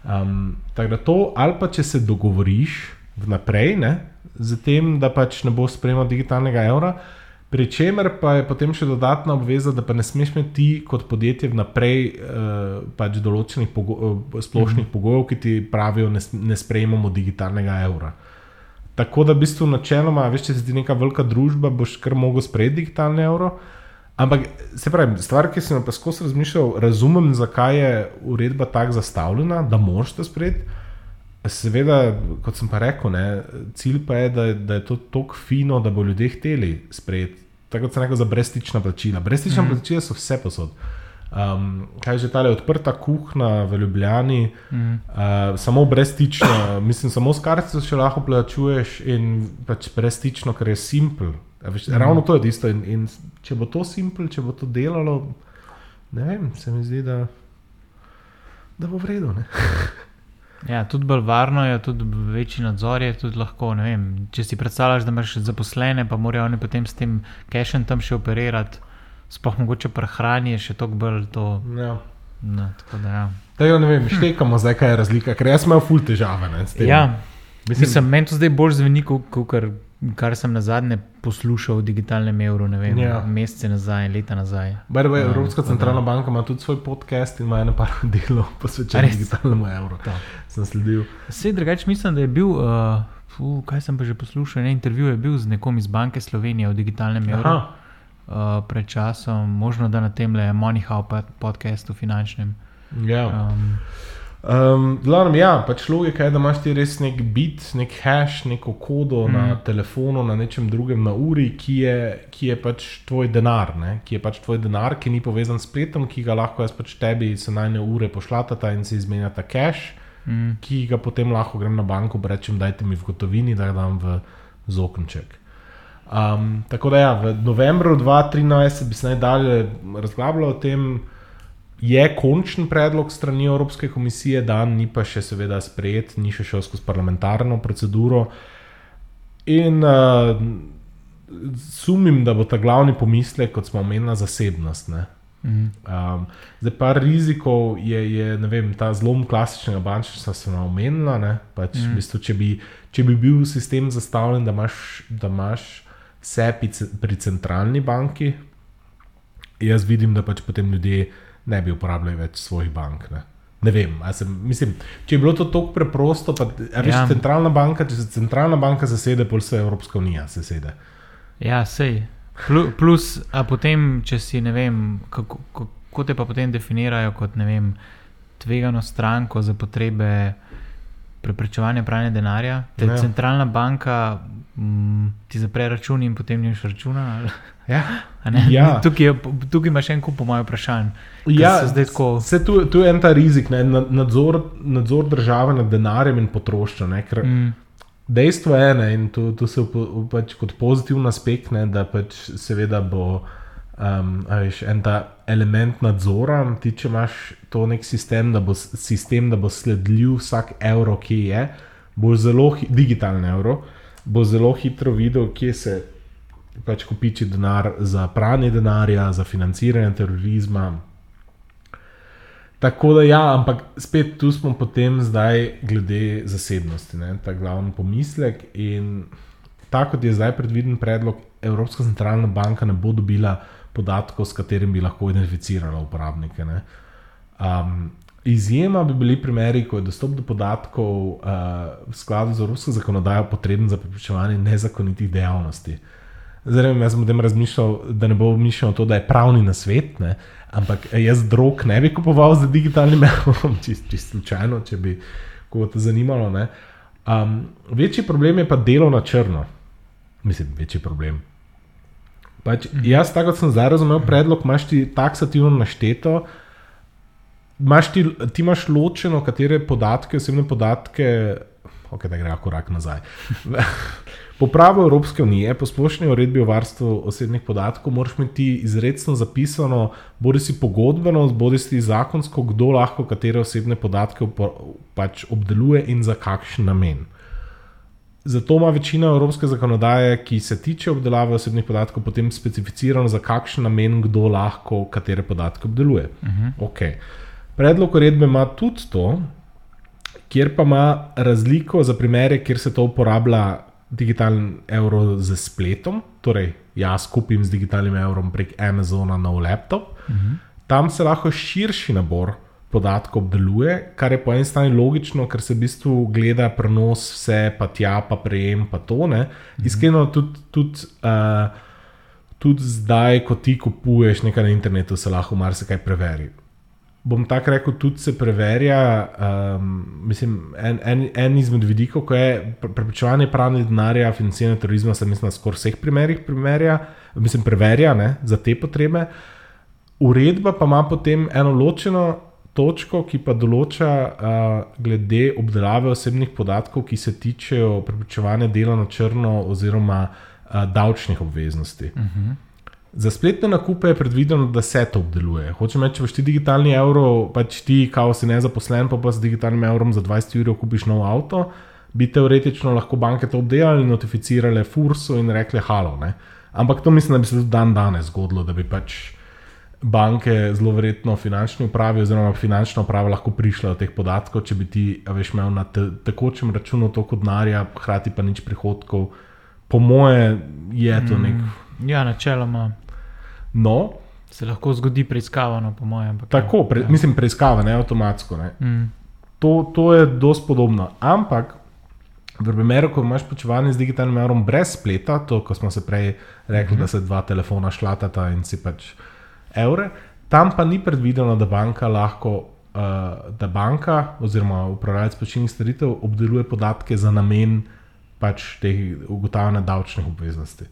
Um, tako da to, ali pa če se dogovoriš vnaprej, ne, z tem, da pač ne bo sprejemal digitalnega evra. Pri čemer pa je potem še dodatna obveza, da pa ne smeš imeti kot podjetje vnaprej eh, pač določenih pogo eh, splošnih mm -hmm. pogojev, ki ti pravijo, ne, ne sprejemamo digitalnega evra. Tako da, v bistvu, načeloma, veš, če si ti neka velika družba, boš kar mogel sprejeti digitalni evro. Ampak, se pravi, stvar, ki sem jo pa skozi razmišljal, razumem, zakaj je uredba tako zastavljena, da moš to sprejeti. Seveda, kot sem pa rekel, ne, cilj pa je, da, da je to tako fino, da bo ljudje hteli sprejeti. Tako kot sem rekel, za brezstična plačila. Brezstična mm. plačila so vse posod. Um, kaj je že ta odprta kuhna v Ljubljani, mm. uh, samo brezstična, [COUGHS] mislim, samo s kartico še lahko plačuješ in pač brezstično, ker je simpel. Mm. Ravno to je tisto. In, in če bo to simpel, če bo to delalo, ne vem, se mi zdi, da, da bo vredno. [LAUGHS] Ja, tudi bolj varno je, tudi večji nadzor je. Lahko, vem, če si predstavljaš, da imaš zaposlene, pa morajo oni potem s tem cachem tam še operirati, sploh mogoče prehrani, še toliko bolj to. Ja. No, tako da, ja. Da, jo, ne vem, štekamo zdaj, kaj je razlika, ker jaz imam ful težave. Ne, ja, mislim, mislim meni to zdaj bolj zveni, kot kar kar sem na zadnje poslušal o digitalnem evru, ne vem, ja. mesece nazaj, leta nazaj. Baj, baj, Evropska uh, centralna da. banka ima tudi svoj podcast in ima eno par [LAUGHS] delo posvečeno digitalnemu evru. Sem sledil. Vse drugače, mislim, da je bil. Uh, Fuh, kaj sem pa že poslušal? Ne, intervju je bil z nekom iz Banke Slovenije o digitalnem evru uh, pred časom, možno da na tem le Moneyhow podcastu finančnem. Ja. Um, Um, glavnem, ja, pač logika je, da imaš ti res nek bit, nek hash, neko kodo mm. na telefonu, na nečem drugem, na uri, ki je, ki je pač tvoj denar, ne? ki je pač tvoj denar, ki ni povezan s spletom, ki ga lahko jaz pač tebi se najne ure pošljata in se izmenjata cash, mm. ki ga potem lahko grem na banko in rečem, dajte mi v gotovini, da ga dam v zokonček. Um, tako da ja, v novembru 2013 bi se naj dalje razglabljalo o tem je končen predlog strani Evropske komisije, dan ni pa še seveda sprejet, ni še šel skozi parlamentarno proceduro. In uh, sumim, da bo ta glavni pomislek, kot smo omenili, zasebnost. Mm. Um, zdaj, par rizikov je, je vem, ta zlom klasičnega bančništva, sem ga omenila. Pač, mm. bistu, če, bi, če bi bil sistem zastavljen, da imaš, da imaš vse pri centralni banki, jaz vidim, da pač potem ljudje ne bi uporabljali več svojih bank. Ne, ne vem. Sem, mislim, če je bilo to tako preprosto, pa veš, ja. centralna banka, če se centralna banka zasede, pol se Evropska unija zasede. Ja, sej. Plus, a potem, če si ne vem, kako, kako te pa potem definirajo kot ne vem, tvegano stranko za potrebe preprečevanje pranja denarja. Te Ja. centralna banka m, ti zapre račun in potem nimaš računa. ali- Ja. Ja. Tukaj, je, tukaj imaš en kup po mojem vprašanju. Ja, tako- se tu, tu je en ta rizik, ne, na- nadzor, nadzor države nad denarjem in potrošnjo. Mm, Dejstvo je, ne, in to, to se pač kot pozitiven aspekt, ne, da pač seveda bo um, a veš, en ta element nadzora, ti če imaš to nek sistem, da bo, sistem, da bo sledljiv vsak evro, ki je, bo zelo digitalen evro, bo zelo hitro videl, kje se pač kopiči denar za pranje denarja, za financiranje terorizma. Tako da, ja, ampak spet tu smo potem zdaj glede zasebnosti, ne, ta glavni pomislek. In tako kot je zdaj predviden predlog, Evropska centralna banka ne bo dobila podatkov, s katerimi bi lahko identificirala uporabnike. ne. Um, izjema bi bili primeri, ko je dostop do podatkov uh, v skladu z evropsko zakonodajo potreben za preprečevanje nezakonitih dejavnosti. Zdaj, jaz sem o tem razmišljal, da ne bo mišljeno to, da je pravni na svet, ne? ampak eh, jaz drog ne bi kupoval za digitalnim evrom, [LAUGHS] čist, čist slučajno, če bi koga to zanimalo. ne. Um, večji problem je pa delo na črno. Mislim, večji problem. Pač, jaz, tako kot sem zdaj razumel predlog, imaš ti taksativno našteto, imaš ti, ti imaš ločeno, katere podatke, osebne podatke, ok, da gre korak nazaj. [LAUGHS] Po pravu Evropske unije, po splošni uredbi o varstvu osebnih podatkov, moraš imeti izredno zapisano, bodi si pogodbeno, bodi si zakonsko, kdo lahko katere osebne podatke pač obdeluje in za kakšen namen. Zato ima večina evropske zakonodaje, ki se tiče obdelave osebnih podatkov, potem specificirano, za kakšen namen kdo lahko katere podatke obdeluje. Uh -huh. okay. Predlog uredbe ima tudi to, kjer pa ima razliko za primere, kjer se to uporablja digitalni evro z spletom, torej jaz kupim z digitalnim evrom prek Amazona nov laptop. Uh -huh. Tam se lahko širši nabor podatkov obdeluje, kar je po eni strani logično, ker se v bistvu gleda prenos vse, pa tja, pa prejem, pa to ne. Iskreno, tudi, tudi, uh, tudi zdaj, ko ti kupuješ nekaj na internetu, se lahko marsikaj preveri. Bom tako rekel, tudi se preverja, um, mislim, en, en, en izmed vidikov, ko je pre- preprečevanje pranja denarja, financiranje terorizma, se mislim, na skoraj vseh primerih primerja, mislim, preverja ne, za te potrebe. Uredba pa ima potem eno ločeno točko, ki pa določa uh, glede obdelave osebnih podatkov, ki se tičejo preprečevanja dela na črno oziroma uh, davčnih obveznosti. Uh -huh. Za spletne nakupe je predvideno, da se to obdeluje. Hočem reči, če boš ti digitalni evro, pač ti, kao si nezaposlen, pa pa s digitalnim evrom za 20 ur kupiš nov avto, bi teoretično lahko banke to obdelale in notificirale Fursu in rekle: Halo. Ne? Ampak to mislim, da bi se tudi dan danes zgodilo, da bi pač banke, zelo verjetno finančni upravi, oziroma finančna uprava lahko prišla do teh podatkov, če bi ti, veš, imel na te, tekočem računu toliko denarja, hkrati pa nič prihodkov. Po moje je to nek. ja, načeloma No, se lahko zgodi preiskava, no, po mojem. ampak tako, pre, ja. mislim, preiskava, ne avtomatsko. Ne. Mm, To, to je dosti podobno. Ampak v primeru, ko imaš počevanje z digitalnim evrom brez spleta, to, ko smo se prej rekli, uh -huh. da se dva telefona šlatata in si pač evre, tam pa ni predvideno, da banka lahko. Uh, da banka oziroma upravljalec plačilnih storitev obdeluje podatke za namen pač teh ugotavljanja davčnih obveznosti.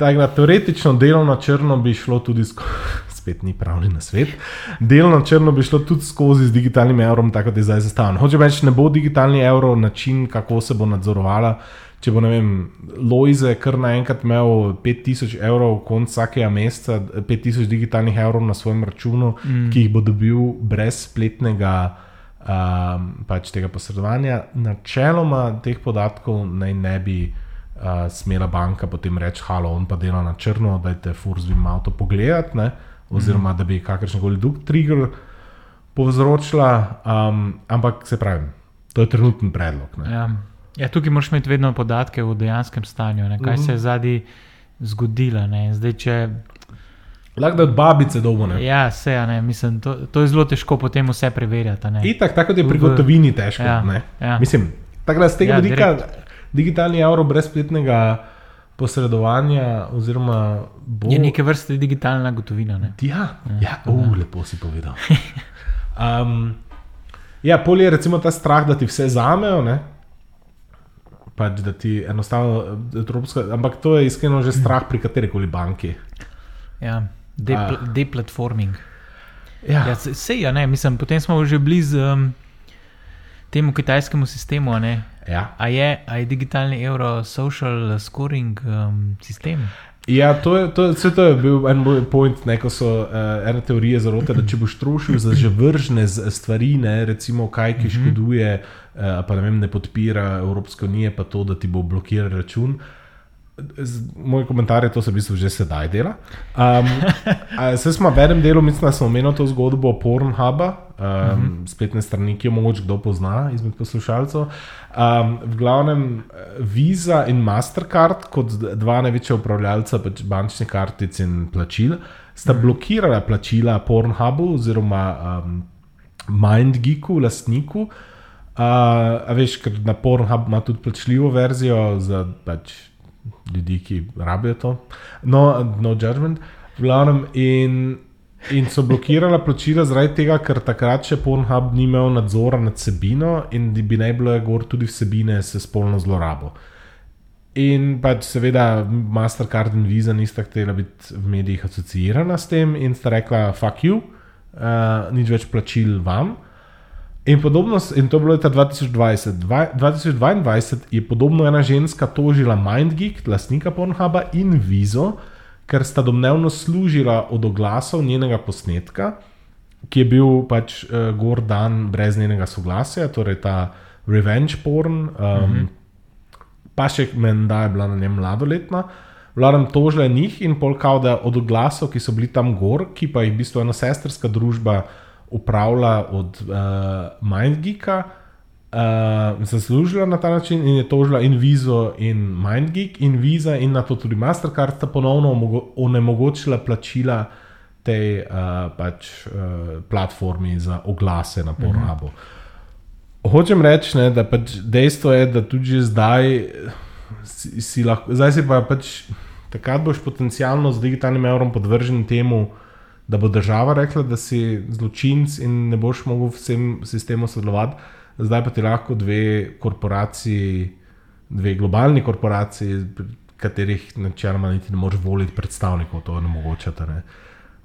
Tako da teoretično delo na črno bi šlo tudi skozi, [LAUGHS] spet ni pravni na svet. Delo na črno bi šlo tudi skozi z digitalnim evrom, tako da je zdaj zastavljeno. Hoče reči, ne bo digitalni evro način, kako se bo nadzorovala. Če bo, ne vem, Loize kar naenkrat imel 5000 evrov, konc vsakega meseca, 5000 digitalnih evrov na svojem računu, mm. ki jih bo dobil brez spletnega um, pač tega posredovanja, načeloma teh podatkov naj ne bi uh, smela banka potem reči: Halo, on pa dela na črno, da te furs bi malo to pogledati, ne? oziroma da bi kakršen koli drug trigger povzročila. Um, ampak se pravi, to je trenutni predlog. Ne? ja. Ja, tukaj moraš imeti vedno podatke o dejanskem stanju, ne, kaj Mhm. se je zadnji zgodilo. ne. Zdaj, če, Lahko da od babice dolgo ne. ja, se, a ne, mislim, to, to je zelo težko potem vse preverjati. Itak, tako je pri gotovini težko. ja, ne. ja. Mislim, tako da z tega Ja, vidika direkt. Digitalni evro brez spletnega posredovanja, bo. Je neke vrste digitalna gotovina. Ne. Ja, ja, uh, lepo si povedal. [LAUGHS] Um, Ja, pol je recimo ta strah, da ti vse zamejo. Ne? Pač, da ti enostavno, evropska, ampak to je iskreno že strah pri kateri koli banki. Ja, depl A. deplatforming. Ja, Ja, se, se, ja, ne, mislim, potem smo že blizu um, temu kitajskemu sistemu. Ne? Ja. A je, a je digitalni evro social scoring um, sistem? ja to, je, to, vse to je bil en moj point, ne, ko so uh, ene teorije zarote, da če boš trošil za že vržne z- stvari, ne, recimo kaj, ki škoduje, uh, pa ne, vem, ne podpira Evropske unije, pa to, da ti bo blokiral račun. Moj komentar je, to se v bistvu že sedaj dela. Um, Zdaj smo v enem delu, mislim, da smo omenili to zgodbo Pornhuba, um, uh -huh. spletne strani, ki jo mogoče kdo pozna izmed poslušalcev. Um, v glavnem Visa in Mastercard, kot dva največja upravljalca pač bančnih kartic in plačil, sta blokirala plačila Pornhubu oziroma um, MindGeeku, lastniku. Uh, a veš, ker na Pornhub ima tudi plačljivo verzijo za pač, ljudi, ki rabijo to. No, no judgment. V glavnem, in, in so blokirala plačila zaradi tega, ker takrat še Pornhub ni imel nadzora nad sebino in bi naj bilo gor tudi vsebine s spolno zlorabo. In pač seveda Mastercard in Visa nista htela biti v medijih asociirana s tem in sta rekla, fuck you, uh, nič več plačil vam. In, podobno, in to je bilo leta 2020. Dva, 2022 je podobno ena ženska tožila MindGeek, lastnika Pornhuba in Vizo, ker sta domnevno služila od oglasov njenega posnetka, ki je bil pač uh, gor dan brez njenega soglasja, torej ta revenge porn, um, mm -hmm. pa še menda je bila na njem mladoletna. Vladam tožila njih in polkal, da od oglasov, ki so bili tam gor, ki pa jih v bistvu ena sestrska družba upravlja od uh, MindGeeka, uh, zaslužila na ta način in je tožila in Vizo in MindGeek in Visa in na to tudi Mastercard sta ponovno onemogočila plačila tej uh, pač, uh, platformi za oglase na Pornhubu. Mm -hmm. Hočem reči, ne, da pač dejstvo je, da tudi zdaj si, si lahko, zdaj si pa pač takrat boš potencialno z digitalnim evrom podvržen temu, da bo država rekla, da si zločinc in ne boš mogel v vsem sistemu sodelovati, zdaj pa ti lahko dve korporaciji, dve globalni korporaciji, katerih načeloma niti ne moreš voliti predstavnikov, to ne mogočate. Ne.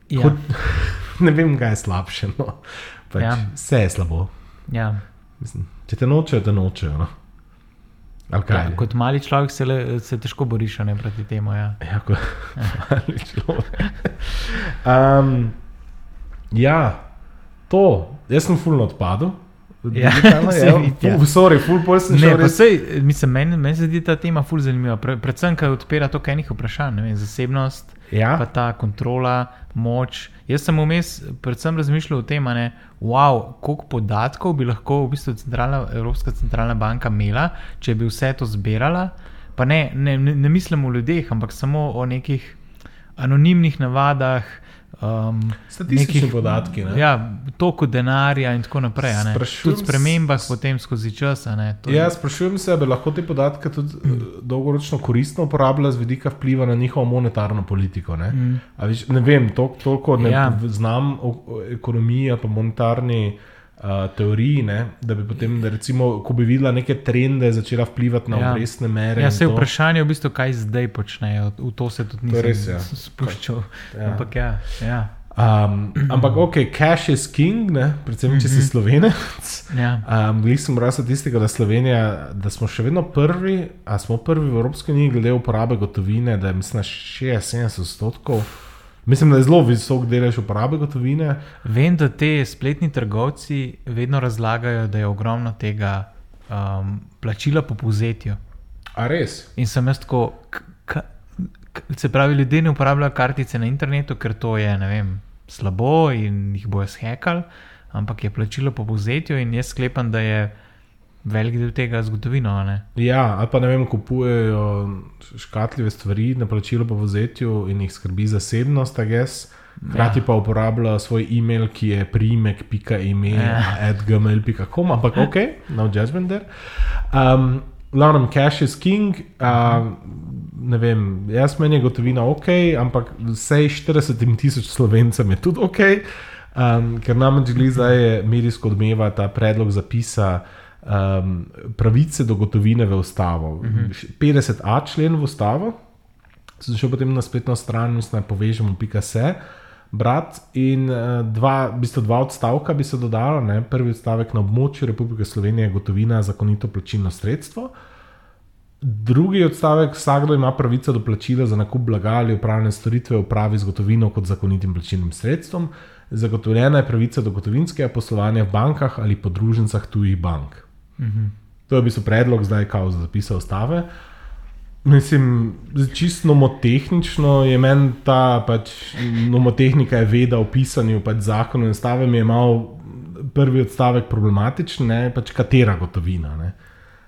Ja, Kot, [LAUGHS] ne vem, kaj je slabše. No. Pač, ja. Vse je slabo. ja. Mislim, če te nočejo, te nočejo. No. Kaj? Ja, kot mali človek se, le, se težko boriš ne, proti temu. Ja. Ja, kot mali človek. Um, ja, to. Jaz sem fulno odpadel. Ja, [LAUGHS] se ja. ja. Ful, sorry, full pol sem Ne, res. sej, mislim, meni, meni se zdi ta tema ful zanimiva. Pre, predvsem, ker odpira to enih vprašanj, ne vem, zasebnost, Ja. pa ta kontrola, moč. Jaz sem vmes predvsem razmišljal o tem, wow, koliko podatkov bi lahko v bistvu centralna, Evropska centralna banka imela, če bi vse to zbirala. Pa ne, ne, ne, ne mislim o ljudeh, ampak samo o nekih anonimnih navadah. Um, Statistični podatki, ne. Ja, toliko denarja in tako naprej. Tudi s- spremembah potem skozi čas. a ne, to je- Ja, sprašujem se, ali lahko te podatke tudi mm. dolgoročno koristno uporabljala z vidika vpliva na njihovo monetarno politiko. Ne, mm. viš, ne vem, tol, toliko ne Ja. ja. znam o, o ekonomiji pa monetarni uh, teoriji, ne, da bi potem, da recimo, ko bi videla neke trende, začela vplivati na Ja. obrestne mere. Ja, se je vprašanje, v bistvu, kaj zdaj počnejo. V to se tudi nisem res, ja. spuščal. Ja. Ampak ja, ja. Um, ampak ok, cash is king, ne, predvsem če si slovenec. ja. Um, Glede sem bral statistiko, da, Slovenija, da smo še vedno prvi, a smo prvi v Evropski uniji glede uporabe gotovine, da je mislim, na 76 odstotkov. Mislim, da je zelo visok delež uporabe gotovine. Vem, da te spletni trgovci vedno razlagajo, da je ogromno tega um, plačila po povzetju. A res? In sem jaz tako, se pravi, ljudje ne uporabljajo kartice na internetu, ker to je ne vem, slabo in jih bojo shekali, ampak je plačilo po povzetju in jaz sklepam, da je velik del tega zgodovino. ne. Ja, ali pa ne vem, kupujejo škatljive stvari na plačilo po vozetju in jih skrbi zasebnost, a gess. Hkrati pa uporablja svoj e-mail, ki je primek.email.gmail.com, ampak ok, no judgment there. Um, Glavnem, cash is king. Uh, ne vem, jaz meni je gotovina ok, ampak vsej 40 tisoč slovencem je tudi ok. Um, ker namreč glede zdaj je medijsko odmeva ta predlog zapisa um, pravice do gotovine v ustavo. Uh -huh. 50a člen v ustavo, sem šel potem na spletno stran, mislim, da povežemo pika se. Brat in dva, v bistvu dva odstavka bi se dodalo. Ne? Prvi odstavek na območju Republike Slovenije je gotovina zakonito plačilno sredstvo. Drugi odstavek, vsakdo ima pravico do plačila za nakup blaga ali upravljanje storitve v pravi z gotovino kot zakonitim plačilnim sredstvom. Zagotovljena je pravica do gotovinskega poslovanja v bankah ali podružnicah tujih bank. Mhm. To je v bistvu predlog zdaj, kao za zapise ustave. Mislim, čisto nomotehnično je meni ta pač, nomotehnika je veda o pisanju pač zakonu in stavem je malo prvi odstavek problematičen, ne pač katera gotovina. Ne.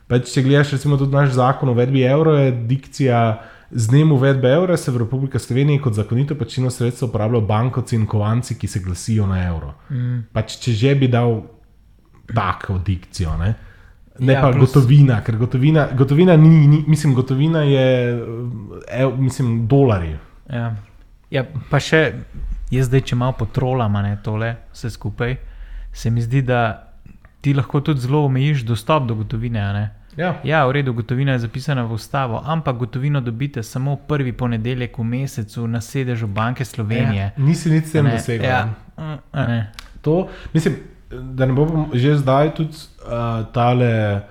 Pač, če gledaš, recimo, tudi naš zakon o uvedbi evra, je dikcija z dnem uvedbe evra se v Republiki Sloveniji kot zakonito plačilno sredstvo uporabljajo bankovci in kovanci, ki se glasijo na evro. Mm. Pač, če že bi dal tako dikcijo. Ne ne ja, pa plus... gotovina, ker gotovina, gotovina ni, ni, mislim, gotovina je, ev, mislim, dolari. Ja. ja, pa še jaz zdaj, če malo potrolam, ne tole, vse skupaj, se mi zdi, da ti lahko tudi zelo omejiš dostop do gotovine. Ja. ja, v redu, gotovina je zapisana v ustavo, ampak gotovino dobite samo prvi ponedeljek v mesecu na sedežu Banke Slovenije. Ja, nisi nič tem dosegel. Ja. To, mislim, da ne bo že zdaj tudi uh, tale,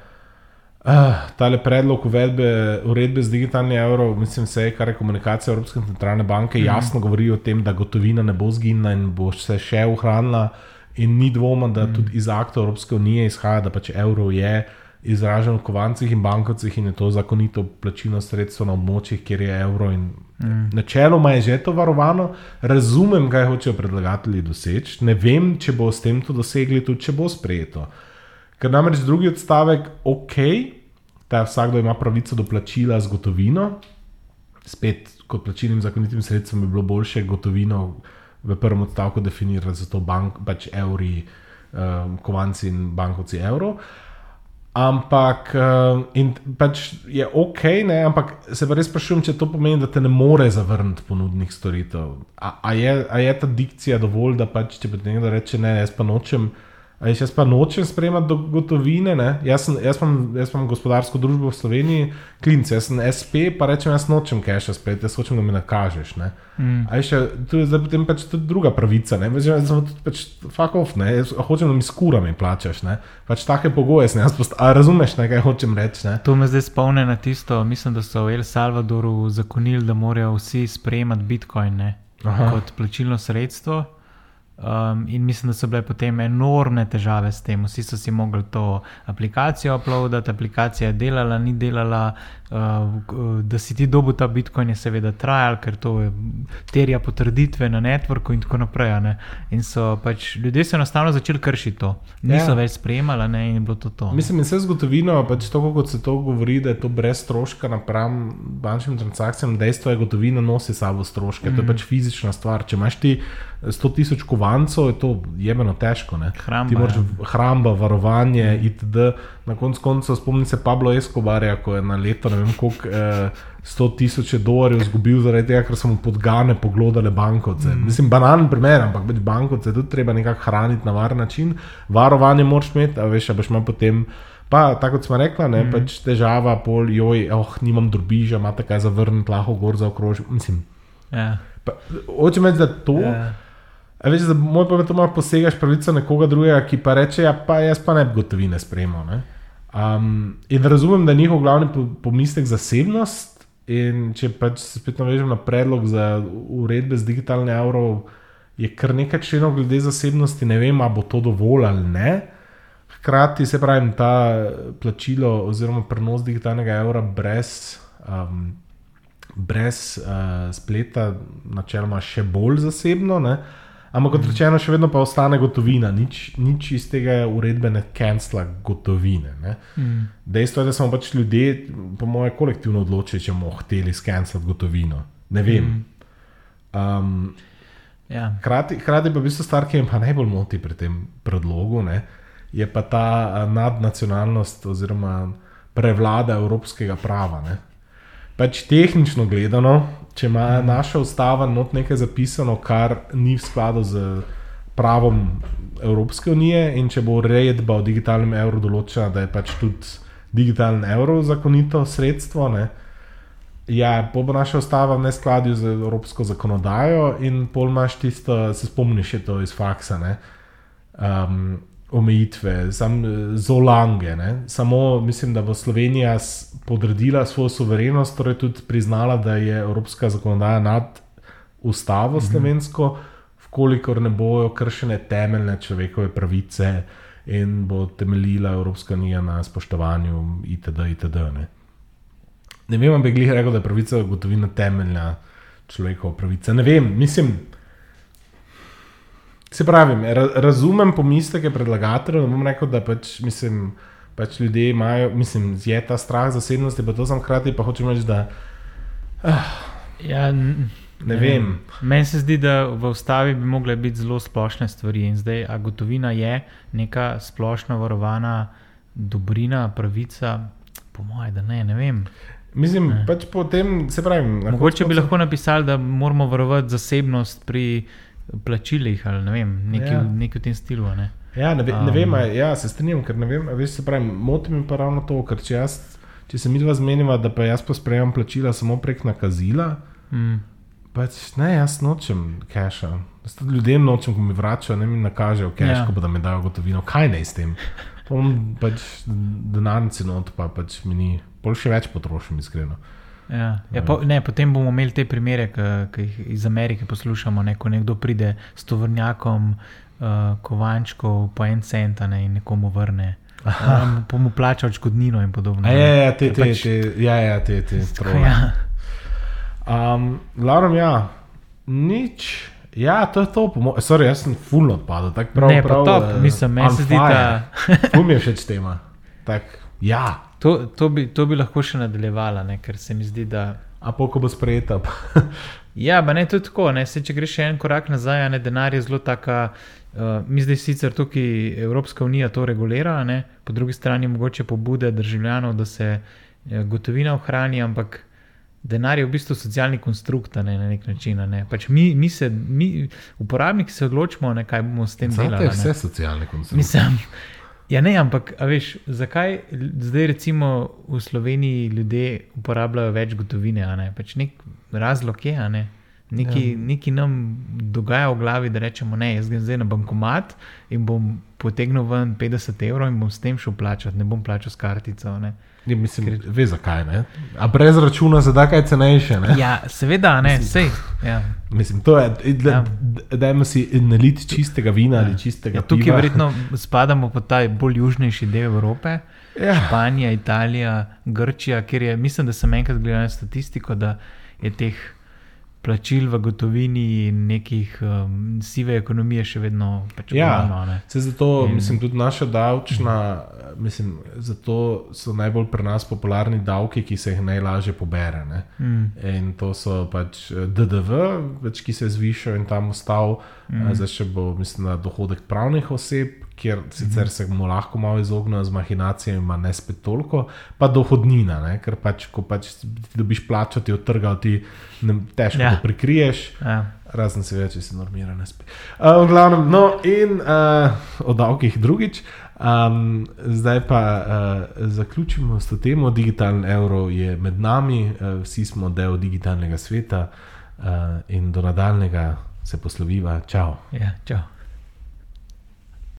uh, tale predlog uvedbe uredbe z digitalnim evrom, mislim, vse, kar je komunikacija Evropske centralne banke, mm jasno govori o tem, da gotovina ne bo zginila in bo se še ohranila. In ni dvoma, da mm. tudi iz akta Evropske unije izhaja, da pač evro je izražen v kovancih in bankovcih in je to zakonito plačilno sredstvo na območjih, kjer je evro. Mm. Načeloma je že to varovano, razumem, kaj hočejo predlagatelji doseči. Ne vem, če bo s tem to dosegli, tudi če bo sprejeto. Ker namreč drugi odstavek, ok, da vsakdo ima pravico do plačila z gotovino, spet kot plačilnim zakonitim sredstvom bi bilo boljše gotovino v prvem odstavku definirati za to bank, pač evri, um, kovanci in bankovci evrov. Ampak uh, pač je ok, ne? ampak se pa res sprašujem, če to pomeni, da te ne more zavrniti ponudnih storitev. A, a, je, a je ta dikcija dovolj, da pač če bi nekdo reče, ne, jaz pa nočem. A jaz pa nočem sprejemati gotovine. Jaz sem, jaz, sem, jaz sem gospodarsko družbo v Sloveniji, klince, jaz sem SP, pa rečem, jaz nočem keša sprejeti, jaz hočem, da mi nakažeš. Mm. Še, tu je potem pač tudi druga pravica, ne veš, da sem pač fuck off, ne? jaz hočem, da mi s kurami plačaš. Ne? Pač take pogoje sem jaz postavil. A razumeš, ne, kaj hočem reči? To me zdaj spomne na tisto, mislim, da so v El Salvadoru zakonili, da morajo vsi sprejemati bitcoin ne? kot plačilno sredstvo. Um, in mislim, da so bile potem enormne težave s tem. Vsi so si mogli to aplikacijo uploaditi, aplikacija je delala, ni delala. Uh, da si ti dobil ta Bitcoin, je seveda trajal, ker to terja potrditve na networku in tako naprej. In so pač ljudje se enostavno začeli kršiti to, niso ja. več sprejemali ne? in je bilo to. to mislim, in vse zgodovino, pač to, kot se to govori, da je to brez stroška napram bančnim transakcijam, dejstvo je, da gotovina nosi sabo stroške, mm. to je mhm. pač fizična stvar. Če imaš ti 100 tisoč kovancov, je to jemeno težko. Hramba, ti moraš ja. hramba, varovanje, itd. Na koncu koncev spomnim se Pablo Escobarja, ko je na leto ne vem koliko. Eh, 100 tisoč dolarjev izgubil zaradi tega, ker so mu podgane poglodale bankovce. Mm. Mislim, banalen primer, ampak več bankovce tudi treba nekako hraniti na varen način. Varovanje moraš imeti, a veš, a boš ima potem. Pa, tako kot smo rekli, ne, mm. pač težava, pol, joj, oh, nimam drobiža, ima tako zavrniti, lahko gor za okrožje. Mislim. Yeah. Hočem reči, da to. Yeah. A veš, da moj pomen to malo posegaš pravico nekoga drugega, ki pa reče, ja, pa jaz pa ne bi gotovine sprejemal. Um, in razumem, da je njihov glavni pomislek zasebnost, In če pač se spet navežem na predlog za uredbe z digitalnim evrom, je kar nekaj členov glede zasebnosti, ne vem, ali bo to dovolj ali ne. Hkrati se pravi, ta plačilo oziroma prenos digitalnega evra brez, um, brez uh, spleta, načeloma še bolj zasebno. Ne? Ampak kot rečeno, še vedno pa ostane gotovina, nič, nič iz tega uredbe ne kancla gotovine. Mm. Dejstvo je, da smo pač ljudje, po mojem, kolektivno odločili, če bomo hteli skancelati gotovino. Ne vem. Mm. Um, ja. Hrati pa v bistvu stvar, ki me najbolj moti pri tem predlogu, ne, je pa ta nadnacionalnost oziroma prevlada evropskega prava. Ne. Pač tehnično gledano, če ima naša ustava not nekaj zapisano, kar ni v skladu z pravom Evropske unije in če bo uredba o digitalnem evru določena, da je pač tudi digitalni evro zakonito sredstvo. Ne? Ja, bo naša ustava v neskladju z evropsko zakonodajo, in pol imaš tisto, se spomniš, to iz faksa. Um, omejitve, zolange. Samo mislim, da bo Slovenija podredila svojo suverenost, torej tudi priznala, da je evropska zakonodaja nad ustavo mhm. slovensko, vkolikor ne bojo kršene temeljne človekove pravice in bo temeljila Evropska unija na spoštovanju itd. itd. Ne, ne vem, bi glih rekel, da je pravica gotovina temeljna človekova pravica. Ne vem, mislim. Se pravi, razumem pomisleke predlagateljev, da bom rekel, da pač, mislim, pač ljudje imajo, mislim, je ta strah zasebnosti, pa to sem hkrati pa hočem reči, da. Uh, ja, ne, ne vem. Meni se zdi, da v ustavi bi mogle biti zelo splošne stvari in zdaj, a gotovina je neka splošno varovana dobrina, pravica, po mojem, da ne, ne vem. Mislim, ne. pač po tem, se pravi. Mogoče bi lahko napisali, da moramo varovati zasebnost pri plačilih ali ne vem, nekaj, ja. nekaj v tem stilu. Ne? Ja, ne, ve, ne um, vem, ja, se strinjam, ker ne vem, veš, se pravi, moti mi pa ravno to, ker če, jaz, če se mi dva zmeniva, da pa jaz posprejemam plačila samo prek nakazila, mm. pač ne, jaz nočem cache. Ljudem nočem, ko mi vračajo, ne mi nakažejo cache, ja. da mi dajo gotovino, kaj naj s tem. On pač denarnici not, pa pač mi ni, pol še več potrošim, iskreno. Ja. Ja, po, ne, potem bomo imeli te primere, ki jih iz Amerike poslušamo. Ne, ko nekdo pride s tovrnjakom uh, kovančkov po en cent ne, in nekomu vrne. Um, pa mu plača odškodnino in podobno. Ja, ja, te, te, pač, te, ja, ja, te, te, [LAUGHS] te. Ja. Um, Larom, ja, nič. Ja, to je to, Sorry, jaz sem fulno odpadel. Prav, ne, prav, top, uh, mislim, meni se zdi, da. [LAUGHS] Fum je všeč tema. Tak, ja. To, to, bi, to bi lahko še nadaljevala, ne? ker se mi zdi, da. A poko bo sprejeta. ja, pa ne to tako. Ne? Se, če greš še en korak nazaj, ne denar je zelo taka. Uh, mi zdaj sicer tukaj Evropska unija to regulira, ne? po drugi strani mogoče pobude državljanov, da se uh, gotovina ohrani, ampak denar je v bistvu socialni konstrukt ne? na nek način. Ne? Pač mi, mi, se, mi, uporabniki, se odločimo, ne, kaj bomo s tem delali. To je vse socialni konstrukt. Mislim, Ja, ne, ampak veš, zakaj zdaj recimo v Sloveniji ljudje uporabljajo več gotovine? Pač nek razlog je, ne? Neki, ja. neki nam dogaja v glavi, da rečemo, ne, jaz grem zdaj na bankomat in bom potegnil ven 50 evrov in bom s tem šel plačati, ne bom plačal s kartico. Ne? Ne, mislim, Ker... Ve zakaj. Ne? A brez računa se da kaj cenejše. Ne? Ja, seveda, ne, vse. Ja. Mislim, to je, da ja. dajmo si nalit čistega vina ja. ali čistega. Ja, tukaj verjetno spadamo pod ta bolj južnejši del Evrope. Ja. Španija, Italija, Grčija, kjer je, mislim, da sem enkrat gledal statistiko, da je teh plačil v gotovini in nekih um, sive ekonomije še vedno pač. Ja, zato in... mislim, tudi naša davčna, mislim, zato so najbolj pri nas popularni davki, ki se jih najlažje pobere. Mm. In to so pač eh, DDV, več, ki se je zvišal in tam ostal, mm. zdaj še bo, mislim, na dohodek pravnih oseb kjer sicer se mu lahko malo izognejo z mahinacijami, ne spet toliko, pa dohodnina, ne? ker pač, ko pač dobiš plačo, ti odtrgal, ti ne, težko ja. to prikriješ. Ja. Razen se več, če si normiran. Uh, glavnem, no, in uh, o davkih drugič. Um, zdaj pa uh, zaključimo s tem, da digitalni evro je med nami, uh, vsi smo del digitalnega sveta uh, in do nadaljnega se posloviva. Čau. Ja, čau.